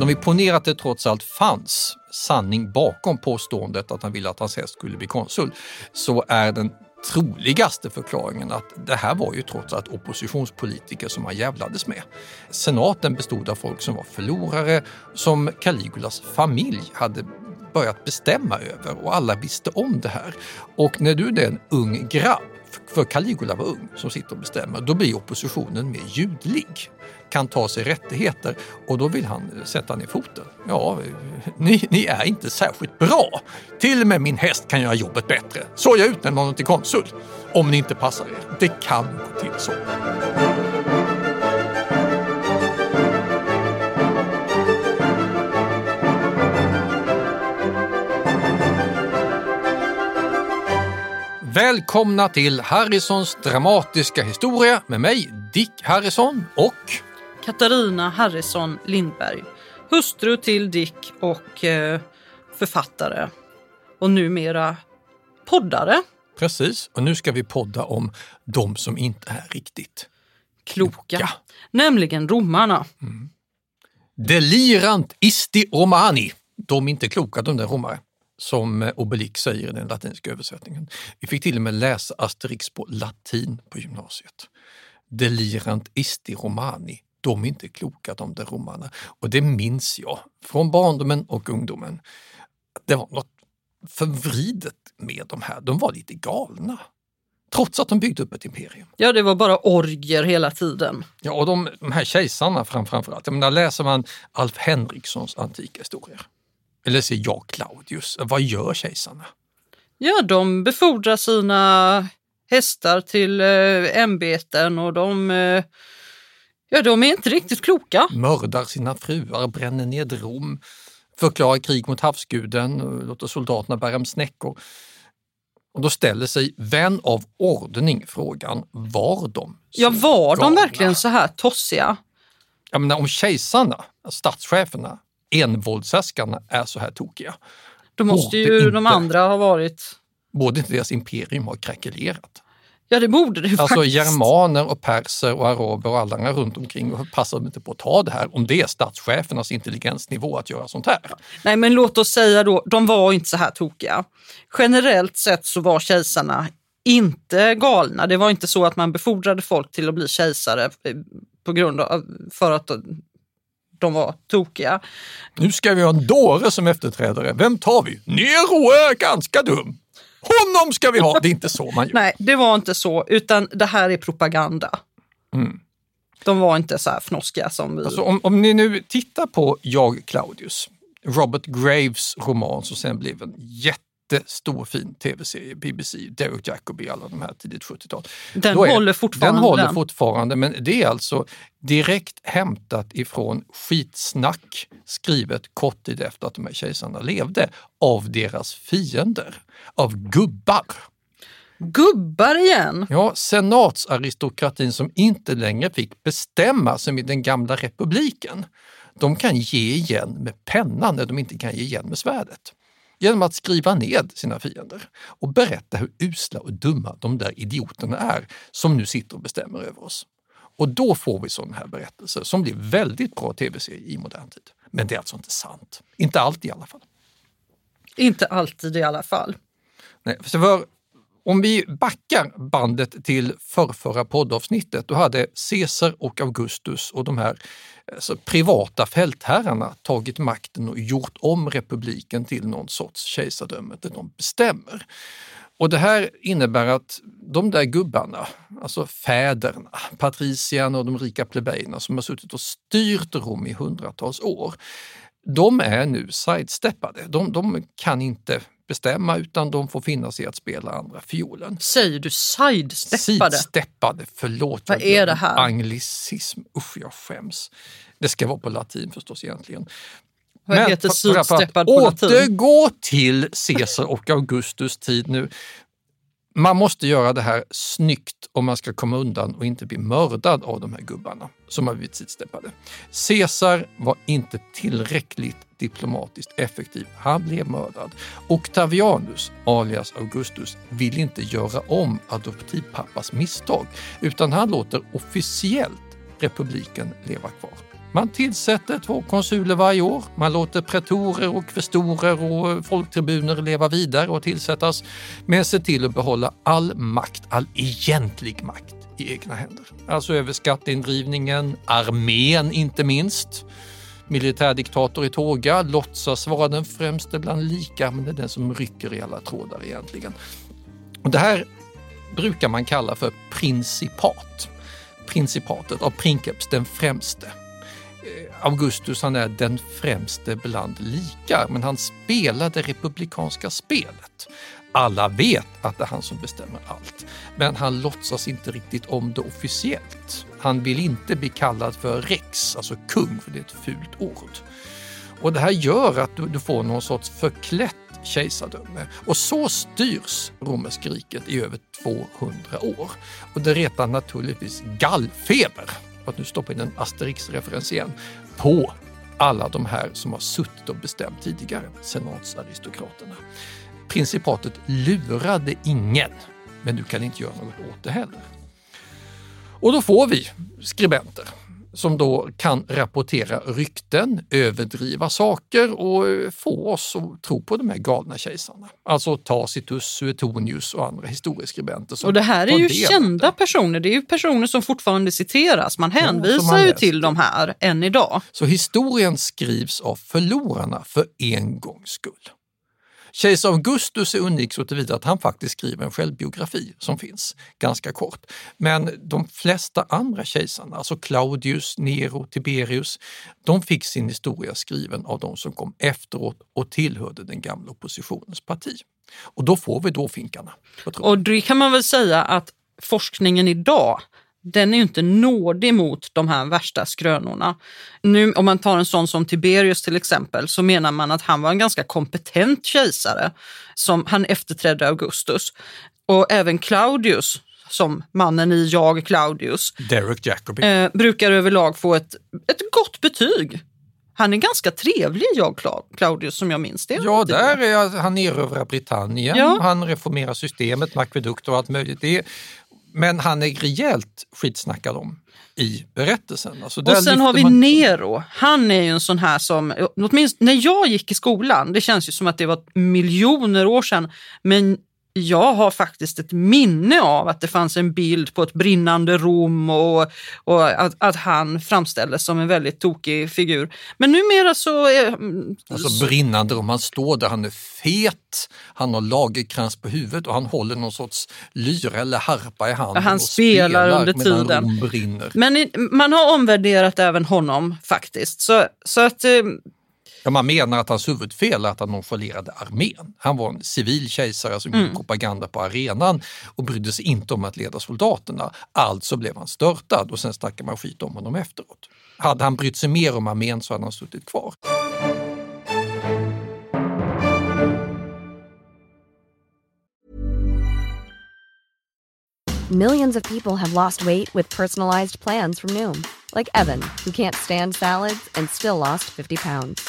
Men om vi ponerar att det trots allt fanns sanning bakom påståendet att han ville att hans häst skulle bli konsul, så är den troligaste förklaringen att det här var ju trots allt oppositionspolitiker som han jävlades med. Senaten bestod av folk som var förlorare, som Caligulas familj hade börjat bestämma över och alla visste om det här. Och när du är en ung grabb, för Caligula var ung, som sitter och bestämmer, då blir oppositionen mer ljudlig kan ta sig rättigheter och då vill han eh, sätta ner foten. Ja, eh, ni, ni är inte särskilt bra. Till och med min häst kan göra jobbet bättre. Så jag utnämner honom till konsul. Om ni inte passar er. Det kan gå till så. Välkomna till Harrisons dramatiska historia med mig Dick Harrison och Katarina Harrison Lindberg, hustru till Dick och eh, författare och numera poddare. Precis, och nu ska vi podda om de som inte är riktigt kloka, kloka. nämligen romarna. Mm. Delirant isti romani. De är inte kloka de där romare som Obelix säger i den latinska översättningen. Vi fick till och med läsa Asterix på latin på gymnasiet. Delirant isti romani de är inte kloka de där romarna. Och det minns jag från barndomen och ungdomen. Det var något förvridet med de här. De var lite galna. Trots att de byggde upp ett imperium. Ja, det var bara orger hela tiden. Ja, och de, de här kejsarna fram, framförallt. Jag menar, läser man Alf Henrikssons antika historier, eller ser jag Claudius, vad gör kejsarna? Ja, de befordrar sina hästar till eh, ämbeten och de eh, Ja, de är inte riktigt kloka. Mördar sina fruar, bränner ned Rom, förklarar krig mot havsguden, låter soldaterna bära hem snäckor. Och då ställer sig vän av ordning frågan, var de Ja, var galna? de verkligen så här tossiga? Jag menar, om kejsarna, statscheferna, envåldshärskarna är så här tokiga. Då måste ju inte, de andra ha varit... Borde inte deras imperium ha krackelerat? Ja, det borde det alltså, faktiskt. germaner och perser och araber och alla andra runt omkring passar inte på att ta det här om det är statschefernas intelligensnivå att göra sånt här. Nej, men låt oss säga då, de var inte så här tokiga. Generellt sett så var kejsarna inte galna. Det var inte så att man befordrade folk till att bli kejsare eh, på grund av för att de var tokiga. Nu ska vi ha en dåre som efterträdare. Vem tar vi? Nero är ganska dum. Honom ska vi ha! Det är inte så man gör. Nej, det var inte så, utan det här är propaganda. Mm. De var inte så här fnoskiga som vi. Alltså, om, om ni nu tittar på Jag Claudius, Robert Graves roman som sen blev en jättestor fin tv-serie, BBC, Derek Jacobi, alla de här tidigt 70-tal. Den håller fortfarande. Den håller fortfarande, men det är alltså direkt hämtat ifrån skitsnack skrivet kort tid efter att de här kejsarna levde av deras fiender av gubbar. Gubbar igen? Ja, senatsaristokratin som inte längre fick bestämma som i den gamla republiken. De kan ge igen med pennan när de inte kan ge igen med svärdet. Genom att skriva ned sina fiender och berätta hur usla och dumma de där idioterna är som nu sitter och bestämmer över oss. Och då får vi sådana här berättelser som blir väldigt bra tv-serier i modern tid. Men det är alltså inte sant. Inte alltid i alla fall. Inte alltid i alla fall. Nej, för om vi backar bandet till förrförra poddavsnittet, då hade Caesar och Augustus och de här alltså, privata fältherrarna tagit makten och gjort om republiken till någon sorts kejsardöme där de bestämmer. Och det här innebär att de där gubbarna, alltså fäderna, patricierna och de rika plebejerna som har suttit och styrt Rom i hundratals år, de är nu sidesteppade. De, de kan inte bestämma utan de får finna sig att spela andra fiolen. Säger du sidesteppade? Sidesteppade, förlåt. Vad är det här? Anglicism, usch jag skäms. Det ska vara på latin förstås egentligen. Vad Men heter sidsteppad på latin? Återgå till Caesar och Augustus tid nu. Man måste göra det här snyggt om man ska komma undan och inte bli mördad av de här gubbarna som har blivit sidsteppade. Caesar var inte tillräckligt diplomatiskt effektiv. Han blev mördad. Octavianus, alias Augustus, vill inte göra om adoptivpappas misstag utan han låter officiellt republiken leva kvar. Man tillsätter två konsuler varje år. Man låter pretorer och kvestorer och folktribuner leva vidare och tillsättas, men ser till att behålla all makt, all egentlig makt i egna händer. Alltså över skatteindrivningen, armén inte minst. Militärdiktator i tåga låtsas vara den främste bland lika, men det är den som rycker i alla trådar egentligen. Och det här brukar man kalla för principat. Principatet av Princeps, den främste. Eh, Augustus han är den främste bland likar, men han spelar det republikanska spelet. Alla vet att det är han som bestämmer allt, men han låtsas inte riktigt om det officiellt. Han vill inte bli kallad för rex, alltså kung, för det är ett fult ord. Och det här gör att du, du får någon sorts förklätt kejsardöme. Och så styrs romerska riket i över 200 år. Och det retar naturligtvis gallfeber, att nu stoppa in en Asterix-referens igen, på alla de här som har suttit och bestämt tidigare, senatsaristokraterna. Principatet lurade ingen, men du kan inte göra något åt det heller. Och då får vi skribenter som då kan rapportera rykten, överdriva saker och få oss att tro på de här galna kejsarna. Alltså Tacitus, Suetonius och andra historieskribenter. Och det här är ju kända personer. Det är ju personer som fortfarande citeras. Man hänvisar man ju till de här än idag. Så historien skrivs av förlorarna för en gångs skull. Kejsar Augustus är unik så tillvida att han faktiskt skriver en självbiografi som finns ganska kort. Men de flesta andra kejsarna, alltså Claudius, Nero, Tiberius, de fick sin historia skriven av de som kom efteråt och tillhörde den gamla oppositionens parti. Och då får vi då finkarna. Och det kan man väl säga att forskningen idag den är ju inte nådig mot de här värsta skrönorna. Nu, om man tar en sån som Tiberius till exempel så menar man att han var en ganska kompetent kejsare. som Han efterträdde Augustus. Och även Claudius, som mannen i Jag Claudius, Derek Jacobi. eh, brukar överlag få ett, ett gott betyg. Han är ganska trevlig, jag Cla- Claudius, som jag minns det. Ja, där är han erövrar Britannien, Ja. han reformerar systemet med akvedukter och allt möjligt. Det är, men han är rejält skitsnackad om i berättelsen. Alltså, Och sen har vi man- Nero. Han är ju en sån här som, åtminstone när jag gick i skolan, det känns ju som att det var miljoner år sedan, men jag har faktiskt ett minne av att det fanns en bild på ett brinnande Rom och, och att, att han framställdes som en väldigt tokig figur. Men numera så... Är, Alltså brinnande om han står där, han är fet, han har lagerkrans på huvudet och han håller någon sorts lyra eller harpa i handen. Han och spelar under medan tiden. Rom brinner. men i- man har omvärderat även honom faktiskt. Så, så att... Ja, man menar att hans huvudfel är att han nonchalerade armén. Han var en civil kejsare som Mm. gjorde propaganda på arenan och brydde sig inte om att leda soldaterna. Alltså blev han störtad och sen snackar man skit om honom efteråt. Hade han brytt sig mer om armén så hade han suttit kvar. Millions of people have lost weight with personalized plans from Noom, like Evan, who can't stand salads and still lost 50 pounds.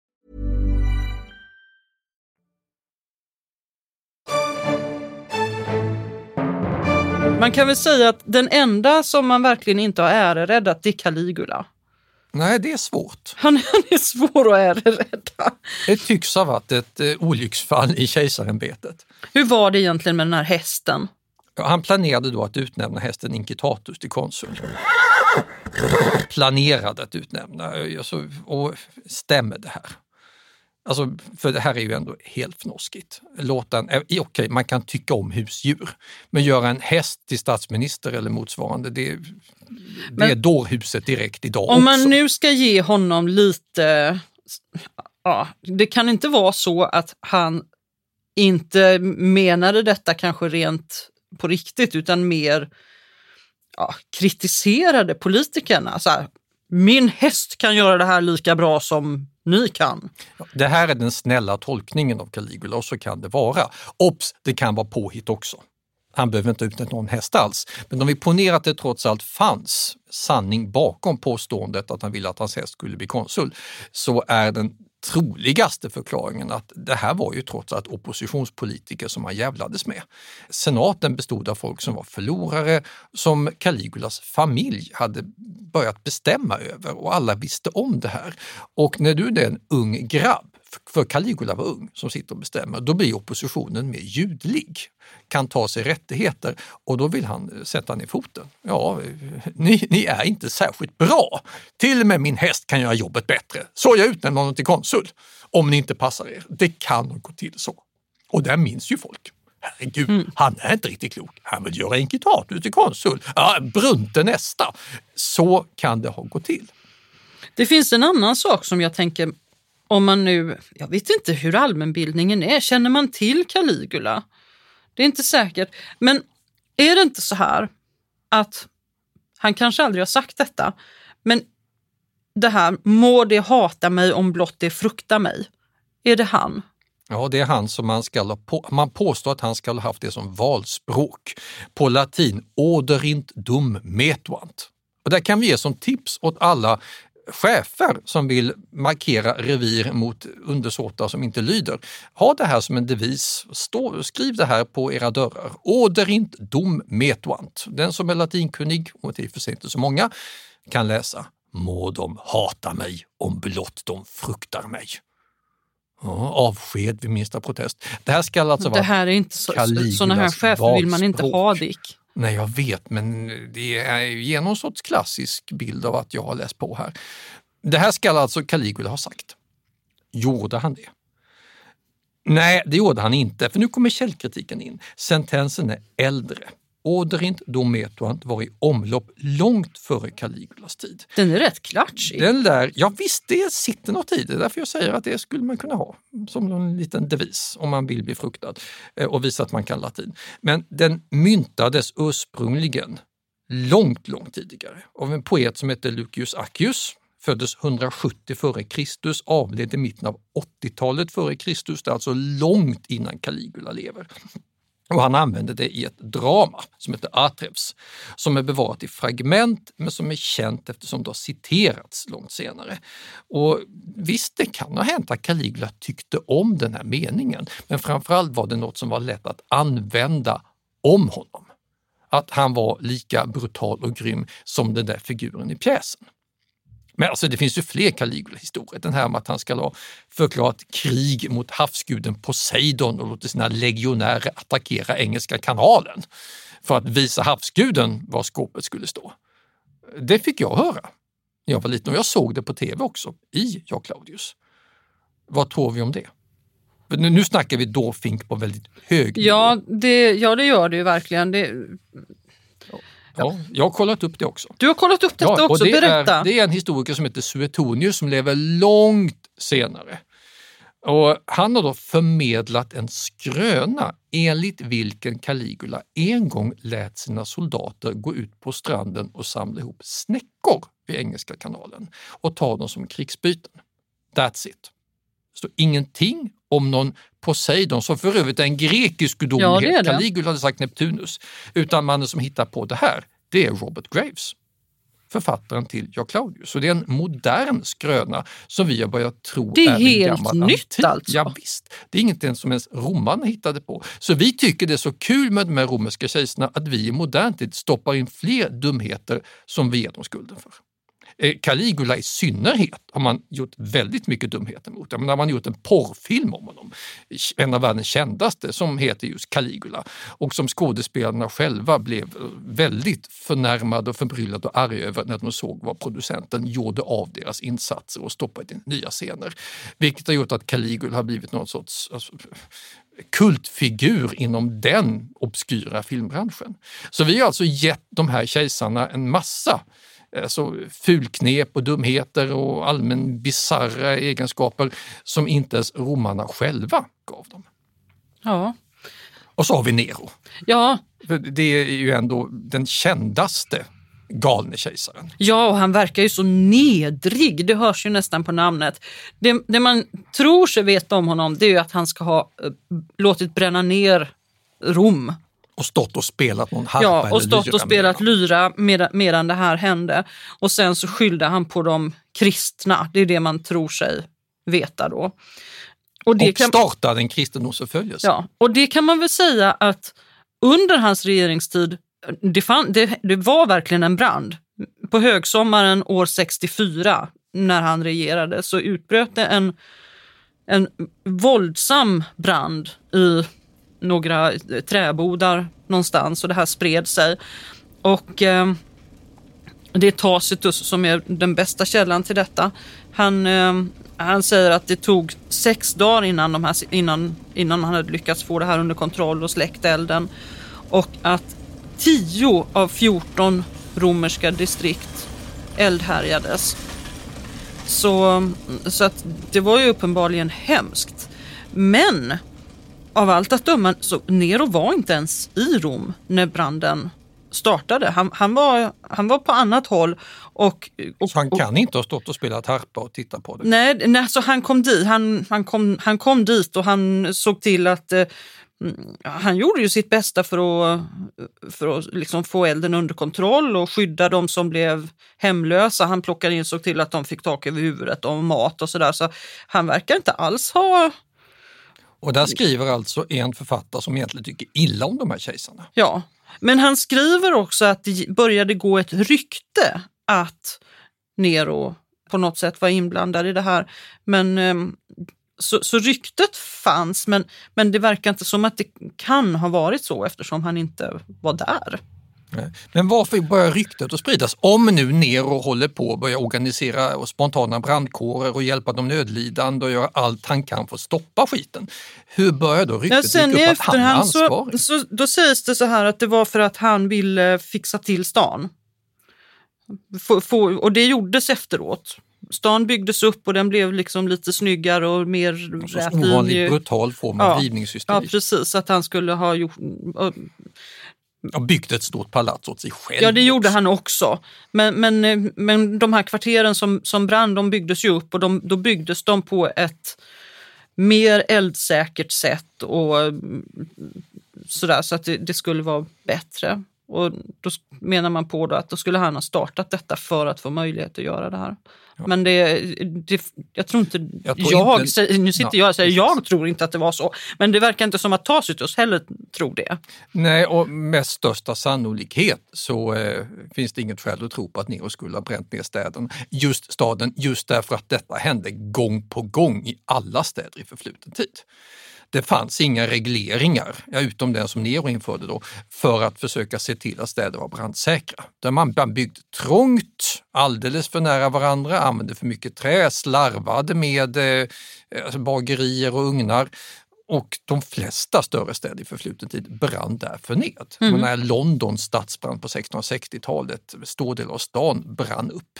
Man kan väl säga att den enda som man verkligen inte har äreräddat det är Caligula. Nej, det är svårt. Han, han är svår att ärerädda. Det tycks ha varit ett eh, olycksfall i kejsarämbetet. Hur var det egentligen med den här hästen? Han planerade då att utnämna hästen Inkitatus till konsul. Planerade att utnämna, alltså, och stämmer det här? Alltså, för det här är ju ändå helt fnoskigt. Låta en, eh, okej, man kan tycka om husdjur, men göra en häst till statsminister eller motsvarande, det, det är dårhuset direkt idag Om man också. nu ska ge honom lite... Ja, det kan inte vara så att han inte menade detta kanske rent på riktigt utan mer ja, kritiserade politikerna. Så här, min häst kan göra det här lika bra som ni kan. Det här är den snälla tolkningen av Caligula och så kan det vara. Obs! Det kan vara påhitt också. Han behöver inte utnyttja någon häst alls. Men om vi ponerar att det trots allt fanns sanning bakom påståendet att han ville att hans häst skulle bli konsul, så är den troligaste förklaringen att det här var ju trots allt oppositionspolitiker som han jävlades med. Senaten bestod av folk som var förlorare, som Caligulas familj hade börjat bestämma över och alla visste om det här. Och när du är en ung grabb, för Caligula var ung, som sitter och bestämmer, då blir oppositionen mer ljudlig, kan ta sig rättigheter och då vill han eh, sätta ner foten. Ja, eh, ni, ni är inte särskilt bra. Till och med min häst kan göra jobbet bättre, så jag utnämner honom till konsul. Om ni inte passar er. Det kan gå till så. Och där minns ju folk. Herregud, han är inte riktigt klok. Han vill göra Inkitatus till konsul. Ja, Brunte nästa. Så kan det ha gått till. Det finns en annan sak som jag tänker, om man nu, jag vet inte hur allmänbildningen är, känner man till Caligula? Det är inte säkert, men är det inte så här att han kanske aldrig har sagt detta, men det här må det hata mig om blott det frukta mig. Är det han? Ja, det är han som man ska ha på, man påstår att han ska ha haft det som valspråk. På latin, oderint dum metuant. Och där kan vi ge som tips åt alla chefer som vill markera revir mot undersåtar som inte lyder. Ha det här som en devis. Stå, skriv det här på era dörrar. Oderint dum metuant. Den som är latinkunnig, och det är för sig inte så många, kan läsa. Må de hata mig om blott de fruktar mig. Ja, avsked vid minsta protest. Det här ska alltså Det vara här är inte så, sådana här chefer vill man inte ha. Dick. Nej, jag vet, men det är ju någon sorts klassisk bild av att jag har läst på här. Det här ska alltså Caligula ha sagt. Gjorde han det? Nej, det gjorde han inte, för nu kommer källkritiken in. Sentensen är äldre. Oderint dometuant var i omlopp långt före Caligulas tid. Den är rätt klatschig. Den där, ja visst, det sitter något i det. Därför jag säger att det skulle man kunna ha som en liten devis om man vill bli fruktad eh, och visa att man kan latin. Men den myntades ursprungligen långt, långt tidigare av en poet som hette Lucius Accius. Föddes 170 före Kristus, avled i mitten av 80-talet före Kristus, det är alltså långt innan Caligula lever. Och han använde det i ett drama som heter Atrevs, som är bevarat i fragment men som är känt eftersom det har citerats långt senare. Och visst, det kan ha hänt att Caligula tyckte om den här meningen, men framförallt var det något som var lätt att använda om honom. Att han var lika brutal och grym som den där figuren i pjäsen. Men alltså det finns ju fler Caligula-historier. Den här med att han ska ha förklarat krig mot havsguden Poseidon och låtit sina legionärer attackera Engelska kanalen för att visa havsguden var skåpet skulle stå. Det fick jag höra när jag var liten och jag såg det på tv också, i Jag Claudius. Vad tror vi om det? Nu snackar vi dåfink på väldigt hög nivå. Ja det, ja, det gör det ju verkligen. Det, Ja, jag har kollat upp det också. du har kollat upp detta Ja, också, det berätta. Är, det är en historiker som heter Suetonius som lever långt senare. Och han har då förmedlat en skröna enligt vilken Caligula en gång lät sina soldater gå ut på stranden och samla ihop snäckor vid Engelska kanalen och ta dem som krigsbyten. That's it. Det står ingenting om någon Poseidon, som för övrigt är en grekisk gudomlighet. Ja, det är det. Caligula hade sagt Neptunus. Utan mannen som hittar på det här, det är Robert Graves författaren till Ja Claudius. Så det är en modern skröna som vi har börjat tro Det är en helt gammal nytt antik. alltså. Ja, visst. Det är inget som ens romarna hittade på. Så vi tycker det är så kul med de här romerska kejsarna att vi i modern tid stoppar in fler dumheter som vi ger dem skulden för. Eh, Caligula i synnerhet har man gjort väldigt mycket dumheter mot. Menar, man har gjort en porrfilm om honom, en av världens kändaste, som heter just Caligula och som skådespelarna själva blev väldigt förnärmade och förbryllade och arga över när de såg vad producenten gjorde av deras insatser och stoppade in nya scener. Vilket har gjort att Caligula har blivit någon sorts alltså, kultfigur inom den obskyra filmbranschen. Så vi har alltså gett de här kejsarna en massa alltså, fulknep och dumheter och allmän bisarra egenskaper som inte ens romarna själva gav dem. Ja. Och så har vi Nero. Ja, För det är ju ändå den kändaste galne kejsaren. Ja, och han verkar ju så nedrig. Det hörs ju nästan på namnet. Det, det man tror sig veta om honom det är att han ska ha eh, låtit bränna ner Rom. Och stått och spelat någon harpa Ja, och stått lyra och spelat lyra medan, medan det här hände. Och sen så skyllde han på de kristna. Det är det man tror sig veta då. Och det Och kan, startade en kristendomsförföljelse. Ja, och det kan man väl säga att under hans regeringstid, det, fann, det, det var verkligen en brand. På högsommaren år 64, när han regerade, så utbröt det en, en våldsam brand i några eh, träbodar någonstans och det här spred sig. Och eh, det är Tacitus som är den bästa källan till detta. Han, eh, han säger att det tog sex dagar innan, de här, innan, innan han hade lyckats få det här under kontroll och släckt elden. Och att 10 av 14 romerska distrikt eldhärjades. Så, så att det var ju uppenbarligen hemskt. Men av allt att döma så Nero var inte ens i Rom när branden startade. Han, han, var, han var på annat håll. Och, och, Så han och- kan inte ha stått och spelat harpa och tittat på det. Nej, nej så han kom dit. Han, han, kom, han kom dit och han såg till att eh, mm, han gjorde ju sitt bästa för att, för att liksom få elden under kontroll och skydda de som blev hemlösa. Han plockade in såg till att de fick tak över huvudet och mat och sådär. Så han verkar inte alls ha... Och där skriver alltså en författare som egentligen tycker illa om de här kejsarna. Ja. Men han skriver också att det började gå ett rykte att Nero på något sätt var inblandad i det här. Men ehm, så, så ryktet fanns, men, men det verkar inte som att det kan ha varit så eftersom han inte var där. Men varför börjar ryktet att spridas? Om nu Nero håller på att börja organisera spontana brandkårer och hjälpa de nödlidande och göra allt han kan för att stoppa skiten. Hur börjar då Ja, ryktet sen i dyka upp att han är efterhand så, ansvarig? så då sägs det så här att det var för att han ville fixa till stan. Få, få, och det gjordes efteråt. Stan byggdes upp och den blev liksom lite snyggare och mer En sorts rät ovanligt brutal form av Ja. Ja, rivningshysterik. precis. Att han skulle ha gjort... och byggt ett stort palats åt sig själv. Ja, det gjorde också. han också. Men, men, eh, men de här kvarteren som, som brann, de byggdes ju upp och de, då byggdes de på ett mer eldsäkert sätt och mm, sådär så att det, det skulle vara bättre. Och då menar man på då att då skulle han ha startat detta för att få möjlighet att göra det här. Men det, det, jag tror inte, Jag jag, inte- säger- nu sitter Ja, jag och säger jag tror inte att det var så. Men det verkar inte som att Tacitus heller tror det. Nej, och med största sannolikhet så eh, finns det inget skäl att tro på att Nero skulle ha bränt ner städen. Just staden, just därför att detta hände gång på gång i alla städer i förfluten tid. Det fanns inga regleringar, utom den som Nero införde då, för att försöka se till att städer var brandsäkra. Där man man byggde trångt, alldeles för nära varandra, använde för mycket trä, slarvade med eh, alltså bagerier och ugnar. Och de flesta större städer i förfluten tid brann därför ned. Mm. När Londons stadsbrand på 1660-talet, stor del av stan brann upp.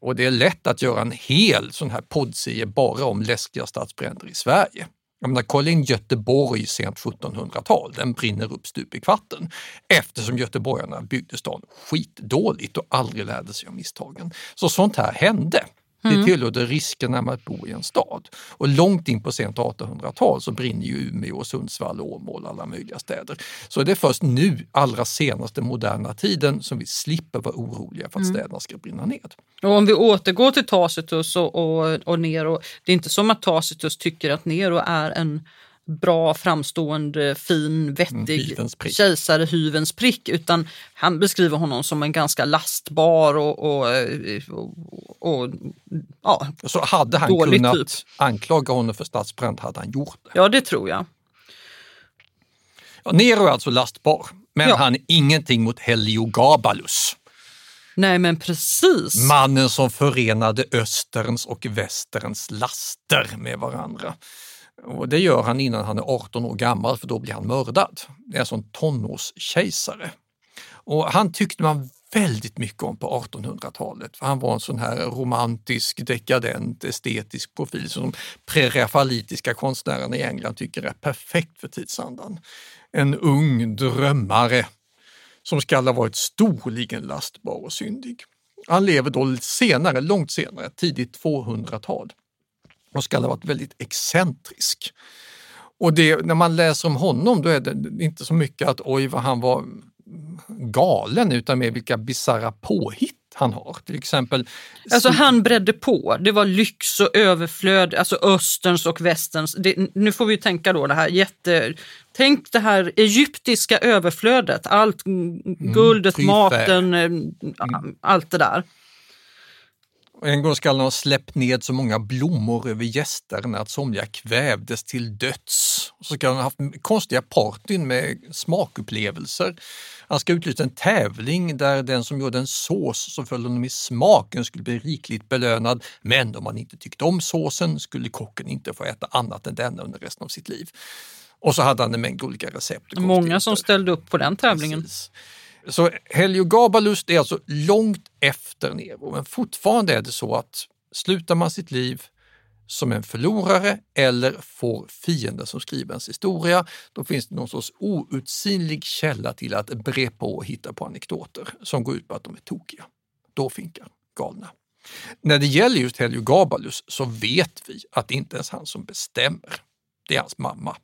Och det är lätt att göra en hel sån här poddserie bara om läskiga stadsbränder i Sverige. Jag menar, kolla in Göteborg sent 1700-tal, den brinner upp stup i kvarten eftersom göteborgarna byggde stan skitdåligt och aldrig lärde sig av misstagen. Så sånt här hände. Det Mm. tillhörde riskerna med att bo i en stad. Och långt in på sent 1800-tal så brinner ju Umeå, och Sundsvall, Åmål och alla möjliga städer. Så det är först nu, allra senaste moderna tiden, som vi slipper vara oroliga för att Mm. städerna ska brinna ned. Och om vi återgår till Tacitus och, och, och Nero. Det är inte som att Tacitus tycker att Nero är en bra, framstående, fin, vettig hyvens prick. kejsare, hyvens prick, utan han beskriver honom som en ganska lastbar och, och, och, och ja, Så hade han kunnat typ. anklaga honom för stadsbrand hade han gjort det. ja, det tror jag. Ja, Nero är alltså lastbar, men Ja. han är ingenting mot Heliogabalus. Nej, men precis. Mannen som förenade österns och västerns laster med varandra. Och det gör han innan han är 18 år gammal för då blir han mördad. Det är alltså en tonårskejsare. Och han tyckte man väldigt mycket om på 1800-talet. För han var en sån här romantisk, dekadent, estetisk profil som de prerafalitiska konstnärerna i England tycker är perfekt för tidsandan. En ung drömmare som skall ha varit storligen lastbar och syndig. Han lever då senare, långt senare, tidigt 200-tal och skall ha varit väldigt excentrisk. Och det, när man läser om honom då är det inte så mycket att oj vad han var galen utan mer vilka bisarra påhitt han har. Till exempel Alltså han bredde på. Det var lyx och överflöd, alltså österns och västerns. Det, nu får vi tänka då det här jätte... Tänk det här egyptiska överflödet. Allt mm, guldet, tryffel. maten, eh, allt det där. En gång skall han ha släppt ned så många blommor över gästerna att somliga kvävdes till döds. Och så ska han ha haft konstiga partyn med smakupplevelser. Han ska utlysa en tävling där den som gjorde en sås som föll honom i smaken skulle bli rikligt belönad. Men om man inte tyckte om såsen skulle kocken inte få äta annat än denna under resten av sitt liv. Och så hade han en mängd olika recept. Många som ställde upp på den tävlingen. Precis. Så Heliogabalus är alltså långt efter Nero, men fortfarande är det så att slutar man sitt liv som en förlorare eller får fienden som skriver ens historia, då finns det någon sorts outsinlig källa till att bre på och hitta på anekdoter som går ut på att de är tokiga. Då finkar galna. När det gäller just Heliogabalus så vet vi att det inte ens han som bestämmer. Det är hans mamma.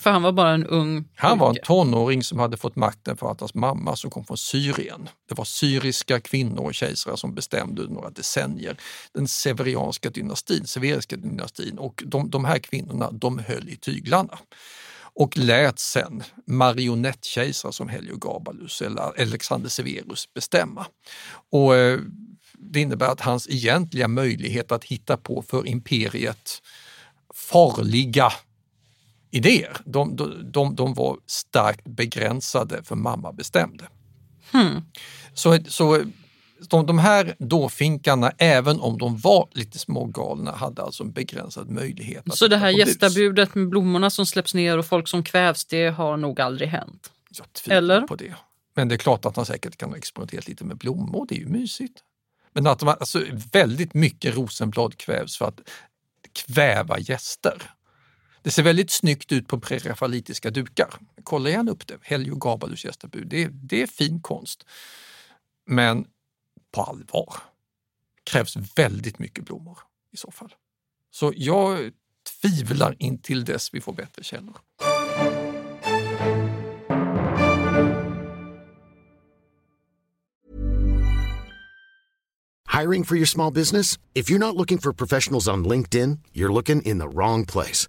För han var bara en ung Han var en tonåring som hade fått makten för att hans mamma som kom från Syrien. Det var syriska kvinnor och kejsare som bestämde under några decennier. Den severianska dynastin, severiska dynastin och de, de här kvinnorna de höll i tyglarna och lät sen marionettkejsare som Heliogabalus eller Alexander Severus bestämma. Och eh, det innebär att hans egentliga möjlighet att hitta på för imperiet farliga idéer, de, de, de, de var starkt begränsade för mamma bestämde. Hmm. Så, så de, de här dåfinkarna, även om de var lite smågalna, hade alltså en begränsad möjlighet. Så det här gästabudet med blommorna som släpps ner och folk som kvävs, det har nog aldrig hänt. Jag tvivlar Eller? på det. Men det är klart att han säkert kan ha experimenterat lite med blommor, det är ju mysigt. Men att man, alltså, väldigt mycket rosenblad kvävs för att kväva gäster. Det ser väldigt snyggt ut på prerafalitiska dukar. Kolla gärna upp det. Helio Gabalus gästabud. Det, är- det är fin konst. Men på allvar krävs väldigt mycket blommor i så fall. Så jag tvivlar in till dess vi får bättre källor. Hiring for your small business? If you're not looking for professionals on LinkedIn, you're looking in the wrong place.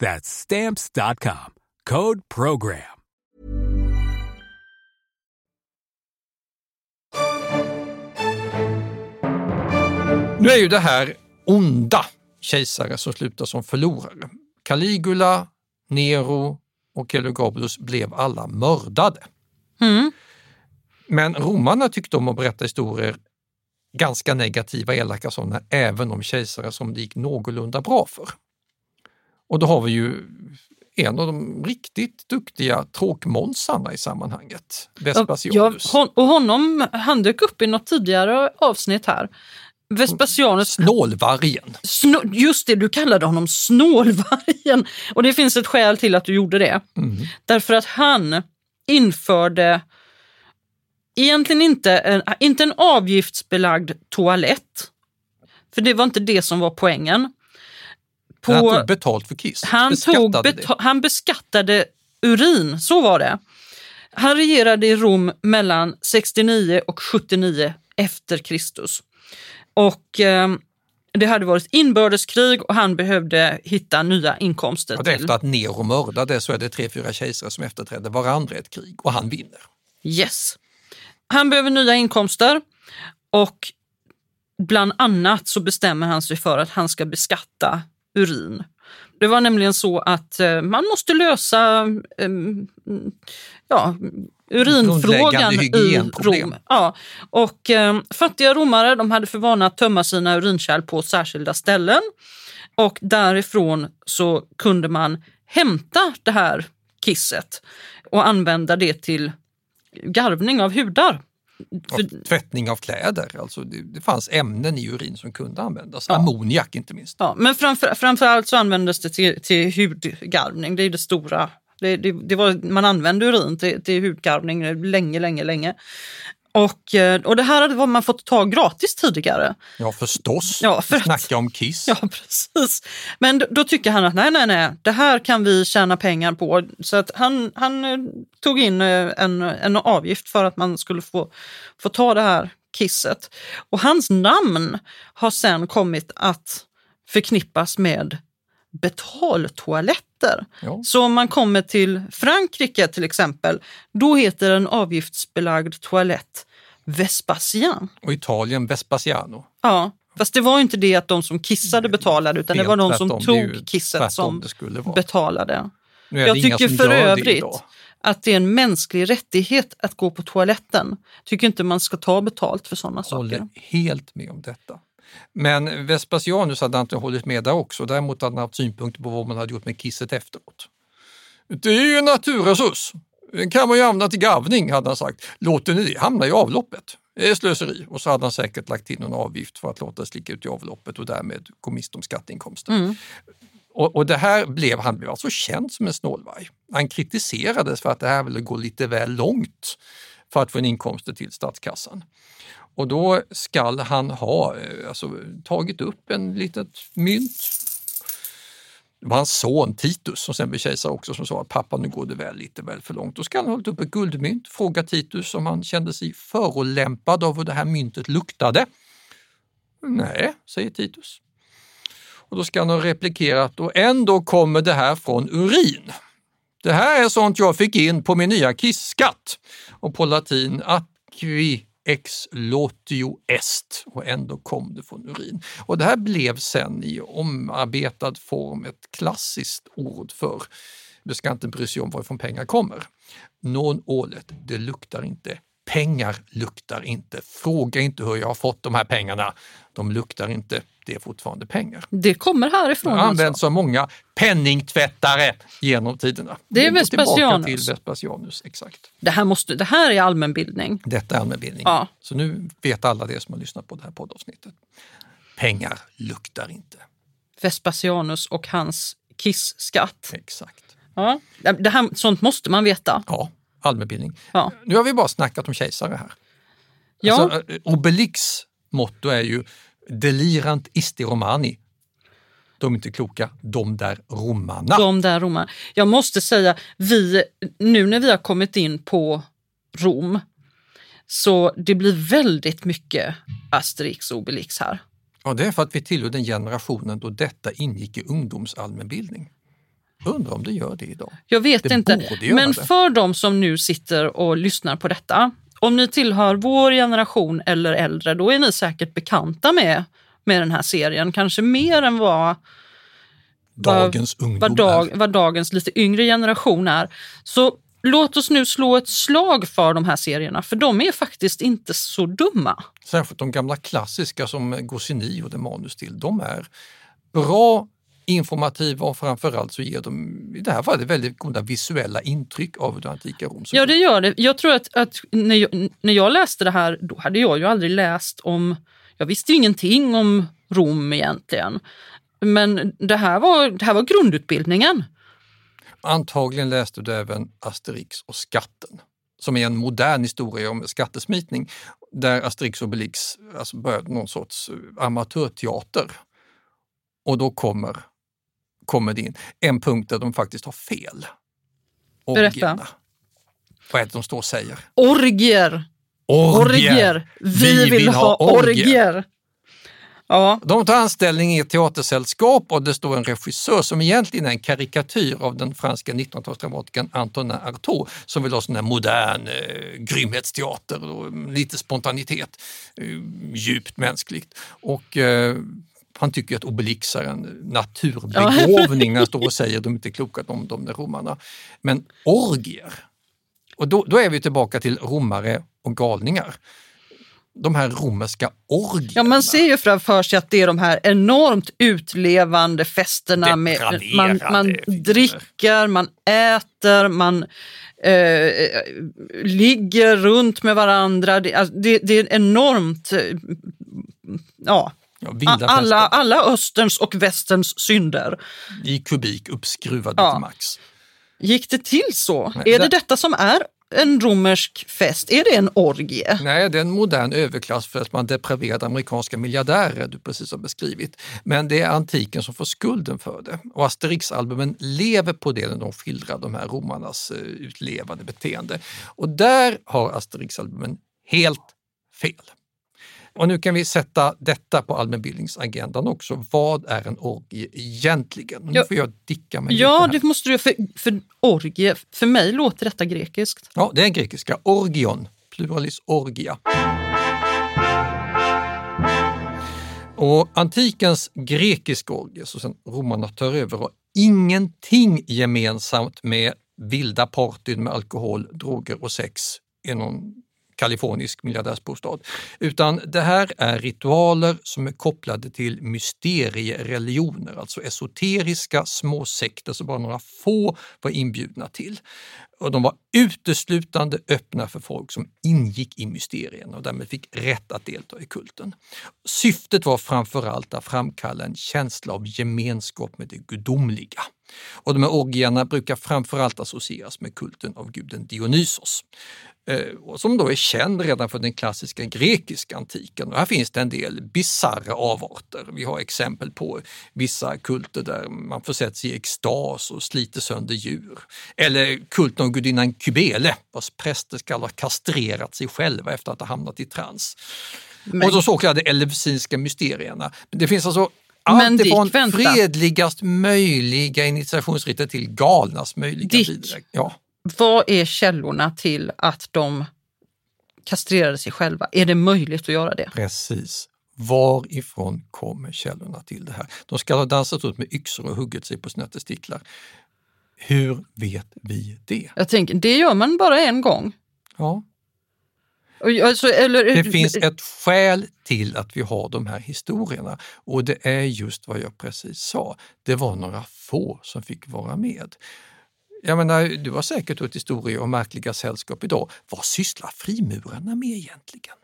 That's stamps.com. Code program. Nu är ju det här onda kejsare som slutar som förlorare. Caligula, Nero och Elagabalus blev alla mördade. Mm. Men romarna tyckte om att berätta historier, ganska negativa, elaka sådana, även om kejsare som det gick någorlunda bra för. Och då har vi ju en av de riktigt duktiga tråkmånsarna i sammanhanget, Ja, Vespasianus. hon, och honom, han dök upp i något tidigare avsnitt här. Vespasianus, Snålvargen. snå, just det, du kallade honom snålvargen. Och det finns ett skäl till att du gjorde det. Mm. Därför att han införde egentligen inte en, inte en avgiftsbelagd toalett. För det var inte det som var poängen. På, Han tog betalt för kiss. han, tog Beskattade beta- han beskattade urin, så var det. Han regerade i Rom mellan 69 och 79 efter Kristus. Och eh, det hade varit inbördeskrig och han behövde hitta nya inkomster. Och till. efter att Nero mördade så är det tre, fyra kejsare som efterträdde varandra i ett krig och han vinner. Yes. Han behöver nya inkomster och bland annat så bestämmer han sig för att han ska beskatta urin. Det var nämligen så att eh, man måste lösa eh, ja, urinfrågan i. Rom. Ja. Och, eh, fattiga romare de hade för vana att tömma sina urinkärl på särskilda ställen och därifrån så kunde man hämta det här kisset och använda det till garvning av hudar. Och tvättning av kläder, alltså det, det fanns ämnen i urin som kunde användas. Ammoniak inte minst. Ja, men framför, framförallt så användes det till, till hudgarvning. Det är det stora. Det, det, det var, man använde urin till, till hudgarvning länge, länge, länge. Och, eh, och det här hade man fått ta gratis tidigare. Ja förstås, Ja, för att- snacka om kiss. Ja, precis. Men då, då tycker han att nej, nej, nej, det här kan vi tjäna pengar på. Så att han, han eh, tog in eh, en, en avgift för att man skulle få, få ta det här kisset. Och hans namn har sen kommit att förknippas med betaltoaletter. Ja. Så om man kommer till Frankrike till exempel, då heter en avgiftsbelagd toalett Vespasian. Och Italien Vespasiano. Ja, fast det var inte det att de som kissade betalade utan det var de som tog kisset som betalade. Jag tycker för övrigt att det är en mänsklig rättighet att gå på toaletten. Tycker inte man ska ta betalt för sådana Håller saker. helt med om detta. Men Vespasianus hade inte hållit med där också. Däremot hade han haft synpunkter på vad man hade gjort med kisset efteråt. Det är ju en naturresurs. Den kan man ju använda till garvning, hade han sagt. Låter ni det hamna i avloppet? Det är slöseri. Och så hade han säkert lagt till någon avgift för att låta det slicka ut i avloppet och därmed gå miste om skatteinkomster. Mm. Och, och det här blev, han blev alltså känd som en snålvarg. Han kritiserades för att det här ville gå lite väl långt för att få en inkomster till statskassan. Och då skall han ha eh, alltså, tagit upp en litet mynt. Det var hans son Titus som sen blev kejsare också som sa att pappa nu går det väl lite väl för långt. Då ska han ha hållit upp ett guldmynt, fråga Titus om han kände sig förolämpad av hur det här myntet luktade. Nej, säger Titus. Och då ska han ha replikerat och ändå kommer det här från urin. Det här är sånt jag fick in på min nya kissskatt. Och på latin aqui ex lotio est och ändå kom det från urin. Och det här blev sen i omarbetad form ett klassiskt ord för du ska inte bry sig om varifrån pengar kommer. Non olet, det luktar inte. Pengar luktar inte. Fråga inte hur jag har fått de här pengarna. De luktar inte. Det är fortfarande pengar. Det kommer härifrån Det har använts alltså. av många penningtvättare genom tiderna. Det är Vespasianus. till Vespasianus, exakt. Det här, måste, det här är allmänbildning. Detta är allmänbildning. Ja. Så nu vet alla det som har lyssnat på det här poddavsnittet. Pengar luktar inte. Vespasianus och hans kissskatt. Exakt. Ja. Det här, sånt måste man veta. Ja, allmänbildning. Ja. Nu har vi bara snackat om kejsare här. Ja. Alltså, eh, Obelix motto är ju delirant isti romani. De är inte kloka, de där romarna. De där romarna. Jag måste säga, vi, nu när vi har kommit in på Rom, så det blir väldigt mycket Asterix och Obelix här. Ja, det är för att vi tillhör den generationen då detta ingick i ungdomsallmänbildning. Undrar om det gör det idag. Jag vet Det inte. Men för de som nu sitter och lyssnar på detta, om ni tillhör vår generation eller äldre, då är ni säkert bekanta med, med den här serien. Kanske mer än vad, Dagens ungdom vad, dag, vad dagens lite yngre generation är. Så låt oss nu slå ett slag för de här serierna, för de är faktiskt inte så dumma. Särskilt de gamla klassiska som Goscinny och det manus till. De är bra, informativa och framförallt så ger de i det här fallet väldigt goda visuella intryck av det antika Rom. Ja, det gör det. Jag tror att, att när, jag, när jag läste det här, då hade jag ju aldrig läst om... Jag visste ju ingenting om Rom egentligen. Men det här var, det här var grundutbildningen. Antagligen läste du även Asterix och skatten som är en modern historia om skattesmitning där Asterix och Obelix alltså började någon sorts eh, amatörteater. Och då kommer, kommer det in en punkt där de faktiskt har fel. Berätta. Orgierna. Vad är det de står och säger? Orgier! Orgier! Vi, vill, ha orgier! Ja, De tar anställning i ett teatersällskap och det står en regissör som egentligen är en karikatyr av den franska 1900-talsdramatikern Antonin Artaud som vill ha sån här modern eh, grymhetsteater och lite spontanitet, eh, djupt mänskligt. Och eh, han tycker att Obelix är en naturbegåvning när han står och säger de är inte kloka de, de där romarna. Men orgier, och då, då är vi tillbaka till romare och galningar. De här romerska orgierna. ja, man ser ju framför sig att det är de här enormt utlevande festerna. Med, man, man dricker, man äter, man eh, ligger runt med varandra. Det, alltså, det, det är enormt... eh, Ja, Ja, alla, alla österns och västerns synder. i kubik uppskruvade Ja. till max. Gick det till så? Nej, är det det- detta som är en romersk fest? Är det en orgie? Nej, det är en modern överklass för att man depraverade amerikanska miljardärer du precis har beskrivit. Men det är antiken som får skulden för det. Och Asterix-albumen lever på det när de skildrar de här romarnas eh, utlevande beteende. Och där har Asterix-albumen helt fel. Och nu kan vi sätta detta på allmänbildningsagendan också. Vad är en orgie egentligen? Nu får jag dicka mig Ja, det måste du för, för orgie, för mig låter detta grekiskt. Ja, det är grekiska. Orgion, pluralis orgia. Och antikens grekiska orgie, så sen romarna tar över, har ingenting gemensamt med vilda partyn med alkohol, droger och sex i någon kalifornisk miljardärsbostad. Utan det här är ritualer som är kopplade till mysteriereligioner, alltså esoteriska småsekter som bara några få var inbjudna till. Och de var uteslutande öppna för folk som ingick i mysterierna och därmed fick rätt att delta i kulten. Syftet var framförallt att framkalla en känsla av gemenskap med det gudomliga. Och de här orgierna brukar framförallt associeras med kulten av guden Dionysos. Eh, som då är känd redan från den klassiska grekiska antiken. Och här finns det en del bisarra avarter. Vi har exempel på vissa kulter där man försätts i extas och sliter sönder djur. Eller kulten av gudinnan Kybele vars präster ska ha kastrerat sig själva efter att ha hamnat i trans. Men- Och de så kallade eleusinska mysterierna. Det finns alltså Allt Dick, ifrån vänta. fredligast möjliga initiationsriter till galnast möjliga Dick. bidrag. Ja. Vad är källorna till att de kastrerade sig själva? Är det möjligt att göra det? Precis. Varifrån kommer källorna till det här? De ska ha dansat ut med yxor och huggit sig på sina testiklar. Hur vet vi det? Jag tänker, det gör man bara en gång. Ja, Alltså, eller, det finns ett skäl till att vi har de här historierna och det är just vad jag precis sa. Det var några få som fick vara med. Jag menar, du har säkert hört historier om märkliga sällskap idag. Vad sysslar frimurarna med egentligen?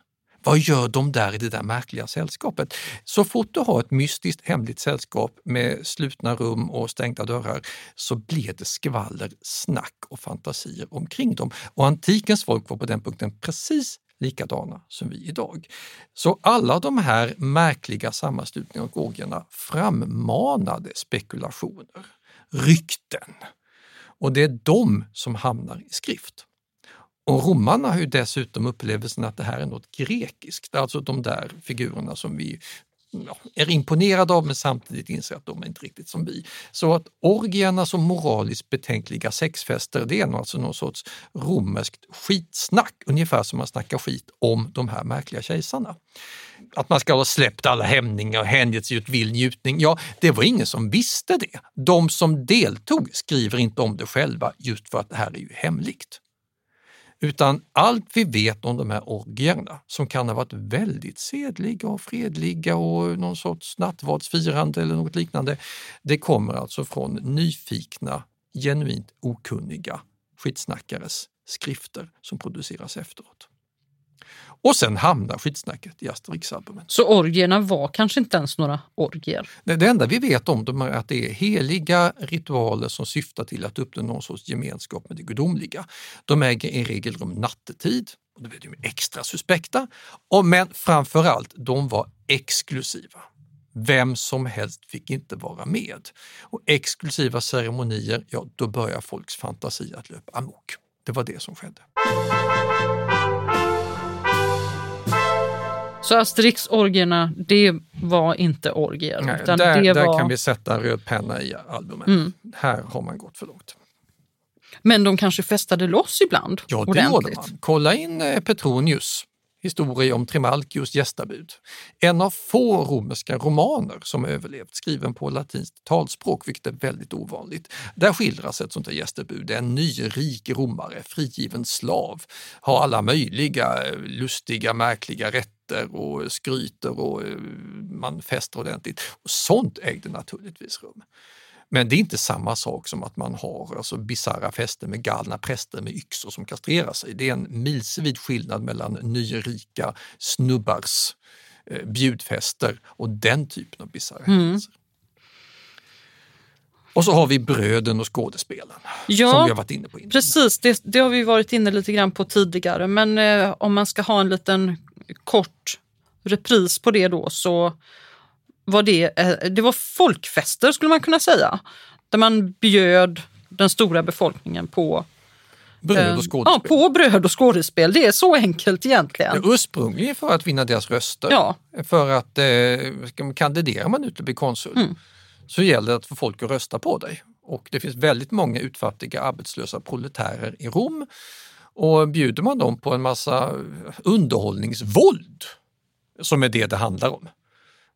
Vad gör de där i det där märkliga sällskapet? Så fort du har ett mystiskt hemligt sällskap med slutna rum och stängda dörrar så blir det skvaller, snack och fantasier omkring dem. Och antikens folk var på den punkten precis likadana som vi idag. Så alla de här märkliga sammanslutningarna och orgierna frammanade spekulationer, rykten. Och det är de som hamnar i skrift. Och romarna har ju dessutom upplevelsen att det här är något grekiskt, alltså de där figurerna som vi ja, är imponerade av men samtidigt inser att de är inte riktigt som vi. Så att orgierna som moraliskt betänkliga sexfester, det är alltså någon sorts romerskt skitsnack, ungefär som man snackar skit om de här märkliga kejsarna. Att man ska ha släppt alla hämningar och hängett sig åt vild njutning, ja, det var ingen som visste det. De som deltog skriver inte om det själva just för att det här är ju hemligt. Utan allt vi vet om de här orgierna, som kan ha varit väldigt sedliga och fredliga och någon sorts nattvardsfirande eller något liknande, det kommer alltså från nyfikna, genuint okunniga skitsnackares skrifter som produceras efteråt. Och sen hamnar skitsnacket i Asterix-albumen. Så orgierna var kanske inte ens några orgier. Det det enda vi vet om dem är att det är heliga ritualer som syftar till att uppnå någon sorts gemenskap med det gudomliga. De äger i regel rum nattetid, och då är de extra suspekta, och, men framförallt, de var exklusiva. Vem som helst fick inte vara med. Och exklusiva ceremonier, ja då börjar folks fantasi att löpa amok. Det var det som skedde. Så Asterix-orgierna, det var inte orgier. Nej, utan där, det där var... kan vi sätta röd penna i albumet. Mm. Här har man gått för långt. Men de kanske festade loss ibland? Ja, det ordentligt. gjorde man. Kolla in eh, Petronius historia om Trimalchios gästabud. En av få romerska romaner som överlevt, skriven på latinskt talspråk, vilket är väldigt ovanligt. Där skildras ett sånt här gästabud. Det är en ny rik romare, frigiven slav, har alla möjliga eh, lustiga, märkliga rätter och skryter och eh, man fäster ordentligt. Och sånt ägde naturligtvis rum. Men det är inte samma sak som att man har alltså, bisarra fester med galna präster med yxor som kastrerar sig. Det är en milsvid skillnad mellan nyrika snubbars eh, bjudfester och den typen av bisarra Mm. händelser. Och så har vi bröden och skådespelen Ja, som vi har varit inne på innan. Precis, det, det har vi varit inne lite grann på tidigare. Men eh, om man ska ha en liten kort repris på det då så var det, eh, det var folkfester skulle man kunna säga. Där man bjöd den stora befolkningen på Bröd eh, och skådespel. Ja, på bröd och skådespel. Det är så enkelt egentligen. Ja, ursprungligen för att vinna deras röster. Ja. För att eh, kandiderar man ut och blir konsul Mm. så gäller det att få folk att rösta på dig. Och det finns väldigt många utfattiga arbetslösa proletärer i Rom. Och bjuder man dem på en massa underhållningsvåld, som är det det handlar om.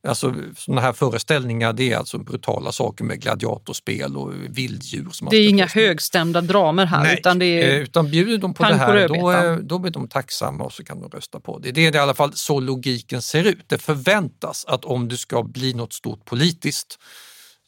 Alltså sådana här föreställningar det är alltså brutala saker med gladiatorspel och vilddjur. Som Det är inga högstämda dramer här. Nej, Utan det är, eh, utan bjuder de på det här då, eh, då blir de tacksamma och så kan de rösta på det. Det är i alla fall så logiken ser ut. Det förväntas att om du ska bli något stort politiskt,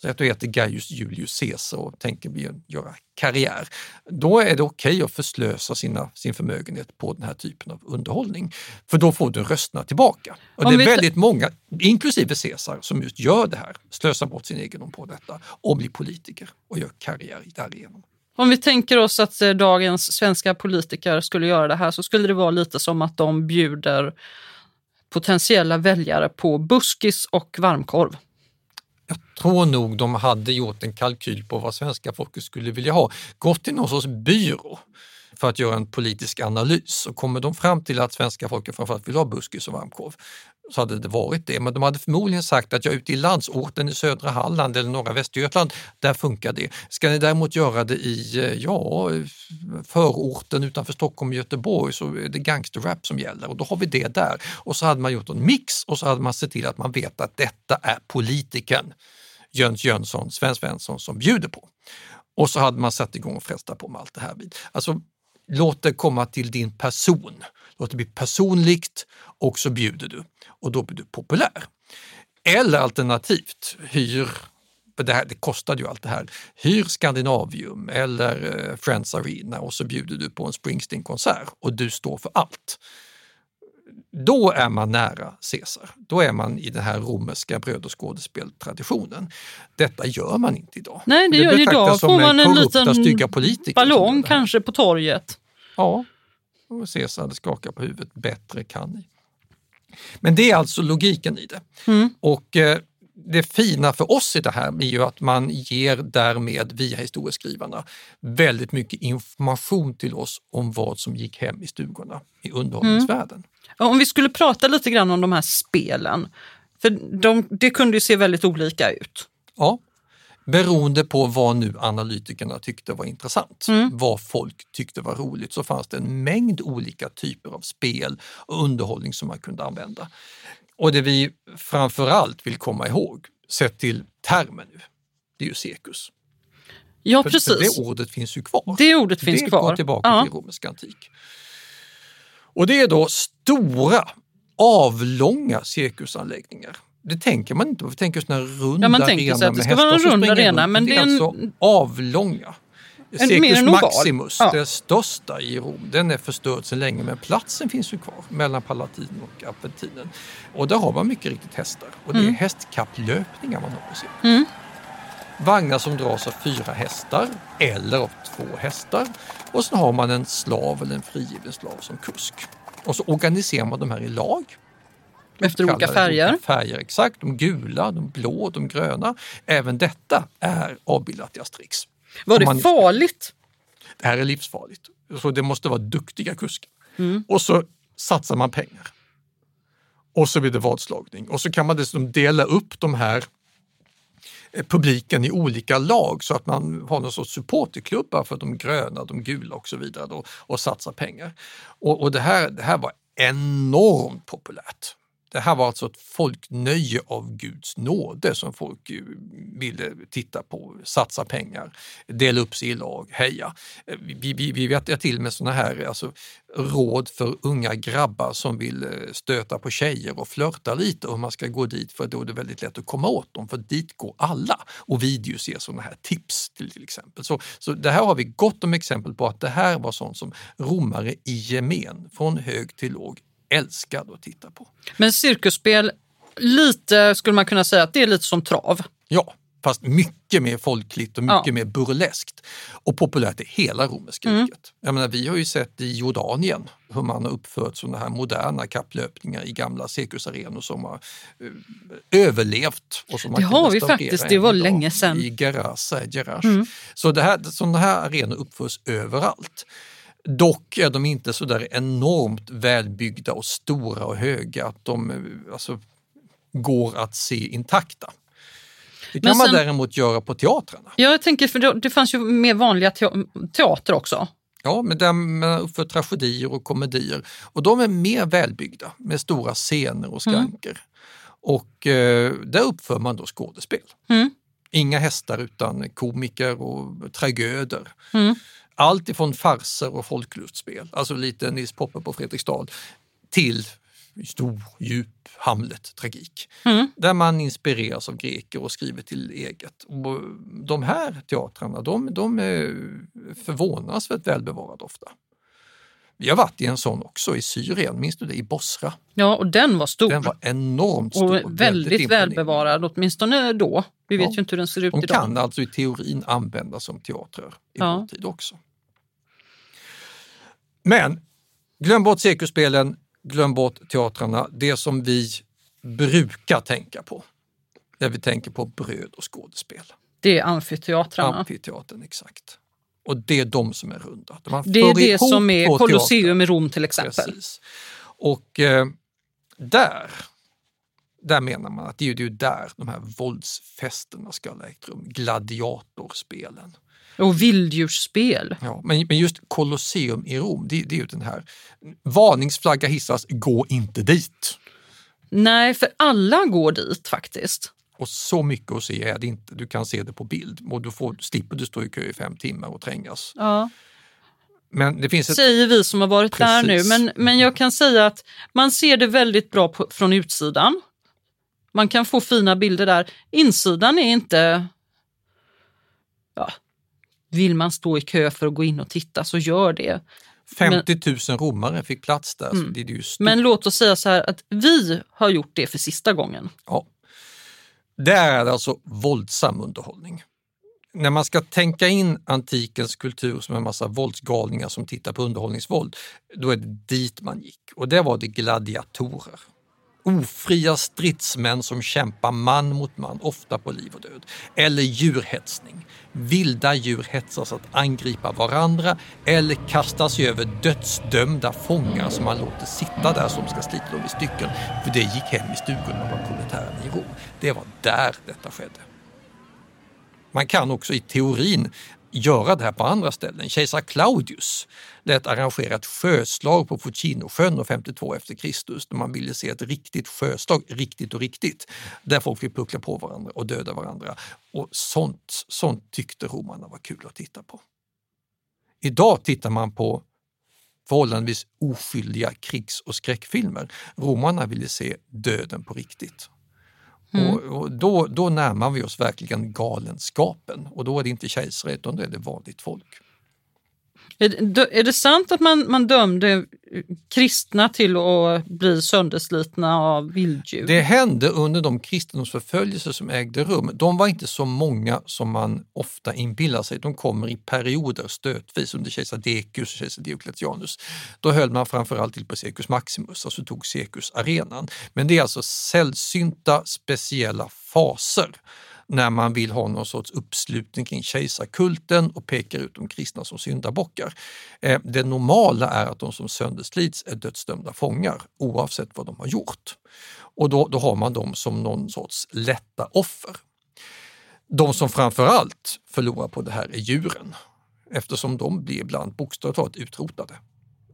så att du heter Gaius Julius Caesar och tänker göra karriär, då är det okej att förslösa sina, sin förmögenhet på den här typen av underhållning. För då får du rösterna tillbaka. Och Om det är väldigt många, inklusive Caesar, som just gör det här, slösar bort sin egendom på detta och blir politiker och gör karriär därigenom. Om vi tänker oss att eh, dagens svenska politiker skulle göra det här så skulle det vara lite som att de bjuder potentiella väljare på buskis och varmkorv. Jag tror nog de hade gjort en kalkyl på vad svenska folket skulle vilja ha. Gått till någon sorts byrå för att göra en politisk analys och kommer de fram till att svenska folket framförallt vill ha buskis och varmkorv så hade det varit det. Men de hade förmodligen sagt att jag ute i landsorten i södra Halland eller norra Västergötland, där funkar det. Ska ni däremot göra det i eh, ja, förorten utanför Stockholm och Göteborg så är det gangsterrap som gäller och då har vi det där. Och så hade man gjort en mix och så hade man sett till att man vet att detta är politikern Jöns Jönsson, Sven Svensson som bjuder på. Och så hade man satt igång och frestat på med allt det här. vid. Alltså, låt det komma till din person. Låt det bli personligt och så bjuder du och då blir du populär. Eller alternativt, hyr det, här, det kostade ju allt det här. Hyr Scandinavium eller eh, Friends Arena och så bjuder du på en Springsteen-konsert och du står för allt. Då är man nära Caesar. Då är man i den här romerska bröd och skådespeltraditionen. Detta gör man inte idag. Nej, det, gör, idag får man en liten ballong kanske på torget. Ja, och Caesar hade skakat på huvudet. Bättre kan ni. Men det är alltså logiken i det. Mm. Och eh, det fina för oss i det här är ju att man ger därmed via historieskrivarna väldigt mycket information till oss om vad som gick hem i stugorna i underhållningsvärlden. Mm. Om vi skulle prata lite grann om de här spelen, för de, det kunde ju se väldigt olika ut. Ja, beroende på vad nu analytikerna tyckte var intressant, mm. vad folk tyckte var roligt, så fanns det en mängd olika typer av spel och underhållning som man kunde använda. Och det vi framförallt vill komma ihåg, sett till termen nu, det är ju cirkus. Ja, för, precis. För det ordet finns ju kvar. Det ordet finns det kvar. Det går tillbaka ja. till romersk antik. Och det är då stora, avlånga cirkusanläggningar. Det tänker man inte på, vi tänker sådana runda ja, man tänker sig att det ska vara en rund arena. Men det är, en... alltså avlånga. En, Circus Maximus, ja. det största i Rom, den är förstörd sedan länge men platsen finns ju kvar mellan Palatin och Apentinen. Och där har man mycket riktigt hästar och det är Mm. hästkapplöpningar man har på. Mm. Vagnar som dras av fyra hästar eller av två hästar och sen har man en slav eller en frigiven slav som kusk. Och så organiserar man de här i lag. Efter olika färger. Olika färger, exakt. De gula, de blå, de gröna. Även detta är avbildat i Asterix. Var det man- farligt? Det här är livsfarligt. Så det måste vara duktiga kuskar. Mm. Och så satsar man pengar. Och så blir det vadslagning. Och så kan man dessutom dela upp de här eh, publiken i olika lag så att man har någon sorts supporterklubbar för de gröna, de gula och så vidare då, och satsar pengar. Och, och det, här, det här var enormt populärt. Det här var alltså ett folknöje av Guds nåde som folk eh, ville titta på, satsa pengar, dela upp sig i lag, heja. Eh, vi, vi, vi vet till med sådana här alltså, råd för unga grabbar som vill eh, stöta på tjejer och flörta lite och man ska gå dit för då är det väldigt lätt att komma åt dem för dit går alla och videos ger sådana här tips till, till exempel. Så, så det här har vi gott om exempel på att det här var sånt som romare i gemen, från hög till låg, älskade att titta på. Men cirkusspel, lite skulle man kunna säga att det är lite som trav. Ja, fast mycket mer folkligt och mycket Ja. mer burleskt och populärt i hela romerska Mm. riket. Jag menar, vi har ju sett i Jordanien hur man har uppfört sådana här moderna kapplöpningar i gamla cirkusarenor som har eh, överlevt. Och som Det har vi faktiskt, det var länge sedan. I Gerasa, Gerash. Mm. Så det här, sådana här arenor uppförs överallt. Dock är de inte så där enormt välbyggda och stora och höga att de eh, alltså, går att se intakta. Det kan Men man sen- däremot göra på teatrarna. Ja, jag tänker, för det, det fanns ju mer vanliga te- teater också. Ja, men där man uppför tragedier och komedier och de är mer välbyggda med stora scener och skranker. Och eh, där uppför man då skådespel. Mm. Inga hästar utan komiker och tragöder. Mm. Allt ifrån farser och folklustspel, alltså lite Nils Poppe på Fredriksdal, till stor, djup Hamlet-tragik. Mm. Där man inspireras av greker och skriver till eget. Och de här teatrarna, de, de är förvånansvärt välbevarade ofta. Vi har varit i en sån också i Syrien, minns du det? I Bosra. Ja, och den var stor. Den var enormt stor. och väldigt imponerande. välbevarad, åtminstone då. Vi vet Ja. ju inte hur den ser ut De idag. kan alltså i teorin användas som teatrar i Ja. vår tid också. Men glöm bort cirkusspelen, glöm bort teatrarna. Det som vi brukar tänka på när vi tänker på bröd och skådespel. Det är amfiteatrarna. Amfiteatern, exakt. Och det är de som är runda. Man Det är det som är. Colosseum i Rom till exempel. Precis. Och eh, där där menar man att det är ju där de här våldsfesterna ska ha ägt rum, gladiatorspelen. Och vilddjursspel. Ja, men, men just Colosseum i Rom, det, det är ju den här varningsflagga hissas, gå inte dit. Nej, för alla går dit faktiskt. Och så mycket att se är det inte. Du kan se det på bild och du får, slipper du stå i kö i fem timmar och trängas. Ja. Men det finns ett... Säger vi som har varit Precis. där nu. Men, men jag kan säga att man ser det väldigt bra på, från utsidan. Man kan få fina bilder där. Insidan är inte... Ja, vill man stå i kö för att gå in och titta så gör det. 50 000 romare fick plats där. Mm. det är ju stort. Men låt oss säga så här att vi har gjort det för sista gången. Ja. Det är alltså våldsam underhållning. När man ska tänka in antikens kultur som en massa våldsgalningar som tittar på underhållningsvåld, då är det dit man gick. Och där var det gladiatorer. Ofria stridsmän som kämpar man mot man, ofta på liv och död. Eller djurhetsning. Vilda djur hetsas att angripa varandra eller kastas sig över dödsdömda fångar som man låter sitta där som ska slita dem i stycken. För det gick hem i stugorna av proletären i Rom. Det var där detta skedde. Man kan också i teorin göra det här på andra ställen. Kejsar Claudius lät arrangera ett sjöslag på Fucinosjön år 52 efter Kristus när man ville se ett riktigt sjöslag, riktigt och riktigt, där folk fick puckla på varandra och döda varandra. Och sånt, sånt tyckte romarna var kul att titta på. Idag tittar man på förhållandevis oskyldiga krigs och skräckfilmer. Romarna ville se döden på riktigt. Mm. Och, och då, då närmar vi oss verkligen galenskapen och då är det inte kejsare utan då är det vanligt folk. Är det, är det sant att man, man dömde kristna till att bli sönderslitna av vilddjur? Det hände under de kristendomsförföljelser som ägde rum. De var inte så många som man ofta inbillar sig. De kommer i perioder stötvis under kejsar Decius och kejsar Diocletianus. Då höll man framförallt till på Circus Maximus, alltså tog Circus arenan. Men det är alltså sällsynta speciella faser när man vill ha någon sorts uppslutning kring kejsarkulten och pekar ut de kristna som syndabockar. Eh, Det normala är att de som sönderslits är dödsdömda fångar oavsett vad de har gjort. Och då, då har man dem som någon sorts lätta offer. De som framförallt förlorar på det här är djuren eftersom de blir ibland bokstavligt talat utrotade.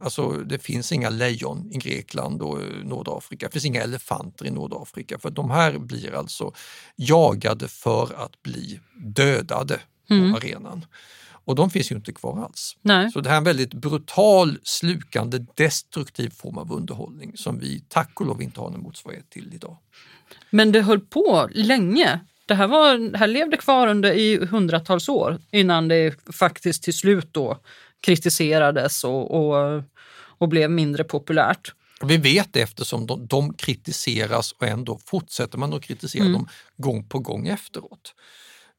Alltså det finns inga lejon i Grekland och eh, Nordafrika, det finns inga elefanter i Nordafrika för de här blir alltså jagade för att bli dödade Mm. på arenan. Och de finns ju inte kvar alls. Nej. Så det här är en väldigt brutal, slukande, destruktiv form av underhållning som vi tack och lov inte har någon motsvarighet till idag. Men det höll på länge. Det här, var, det här levde kvar under i hundratals år innan det faktiskt till slut då kritiserades och, och, och blev mindre populärt. Vi vet det eftersom de, de kritiseras och ändå fortsätter man att kritisera Mm. dem gång på gång efteråt.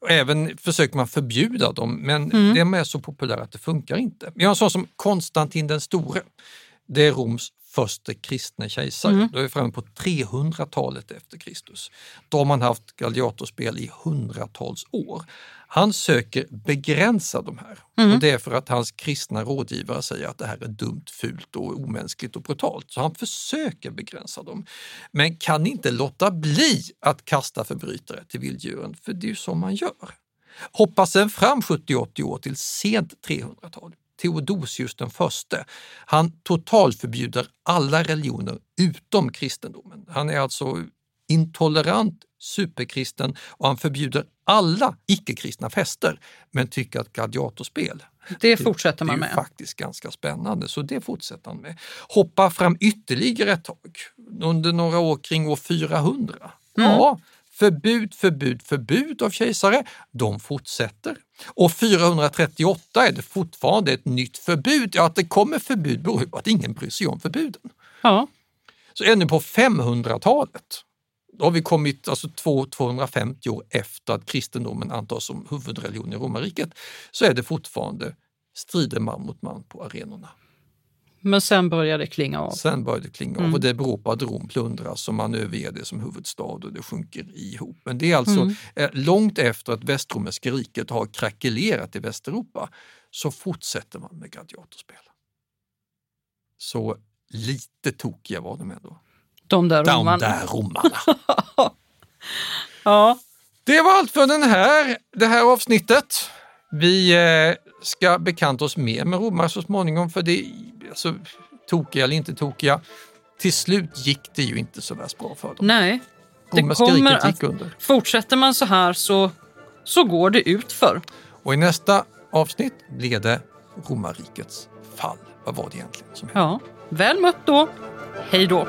Även försöker man förbjuda dem, men Mm. de är så populära att det funkar inte. Vi har en sån som Konstantin den store. Det är Roms första kristna kejsare. Mm. Då är vi framme på 300-talet efter Kristus. Då har man haft gladiatorspel i hundratals år. Han söker begränsa de här. Mm. Och det är för att hans kristna rådgivare säger att det här är dumt, fult och omänskligt och brutalt. Så han försöker begränsa dem. Men kan inte låta bli att kasta förbrytare till vilddjuren, för det är ju så man gör. Hoppa sen fram 70-80 år till sent 300-tal. Theodosius den förste, han totalförbjuder alla religioner utom kristendomen. Han är alltså intolerant, superkristen och han förbjuder alla icke-kristna fester men tycker att gladiatorspel Det fortsätter det är man med. faktiskt ganska spännande, så det fortsätter han med. Hoppa fram ytterligare ett tag, under några år kring år 400. Mm. Ja, förbud, förbud, förbud av kejsare, de fortsätter. Och 438 är det fortfarande ett nytt förbud. Ja, att det kommer förbud beror på att ingen bryr sig om förbuden. Ja. Så ännu på 500-talet, då har vi kommit alltså 250 år efter att kristendomen antas som huvudreligion i romarriket, så är det fortfarande strider man mot man på arenorna. Men sen börjar det klinga av. Sen börjar det klinga av Mm. och det beror på att Rom plundras och man överger det som huvudstad och det sjunker ihop. Men det är alltså Mm. eh, långt efter att västromerska riket har krackelerat i Västeuropa så fortsätter man med gladiatorspel. Så lite tokiga var de ändå. De där De romarna. där romarna. Ja, Det var allt för den här, det här avsnittet. Vi eh, ska bekanta oss mer med romare så småningom för det, alltså, tokiga eller inte tokiga, till slut gick det ju inte så värst bra för dem. nej. Det Romerska kommer riket gick att, under. fortsätter man så här så, så går det ut för. Och i nästa avsnitt blir det romarrikets fall. Vad var det egentligen som hände? Ja, väl mött då. Hej då.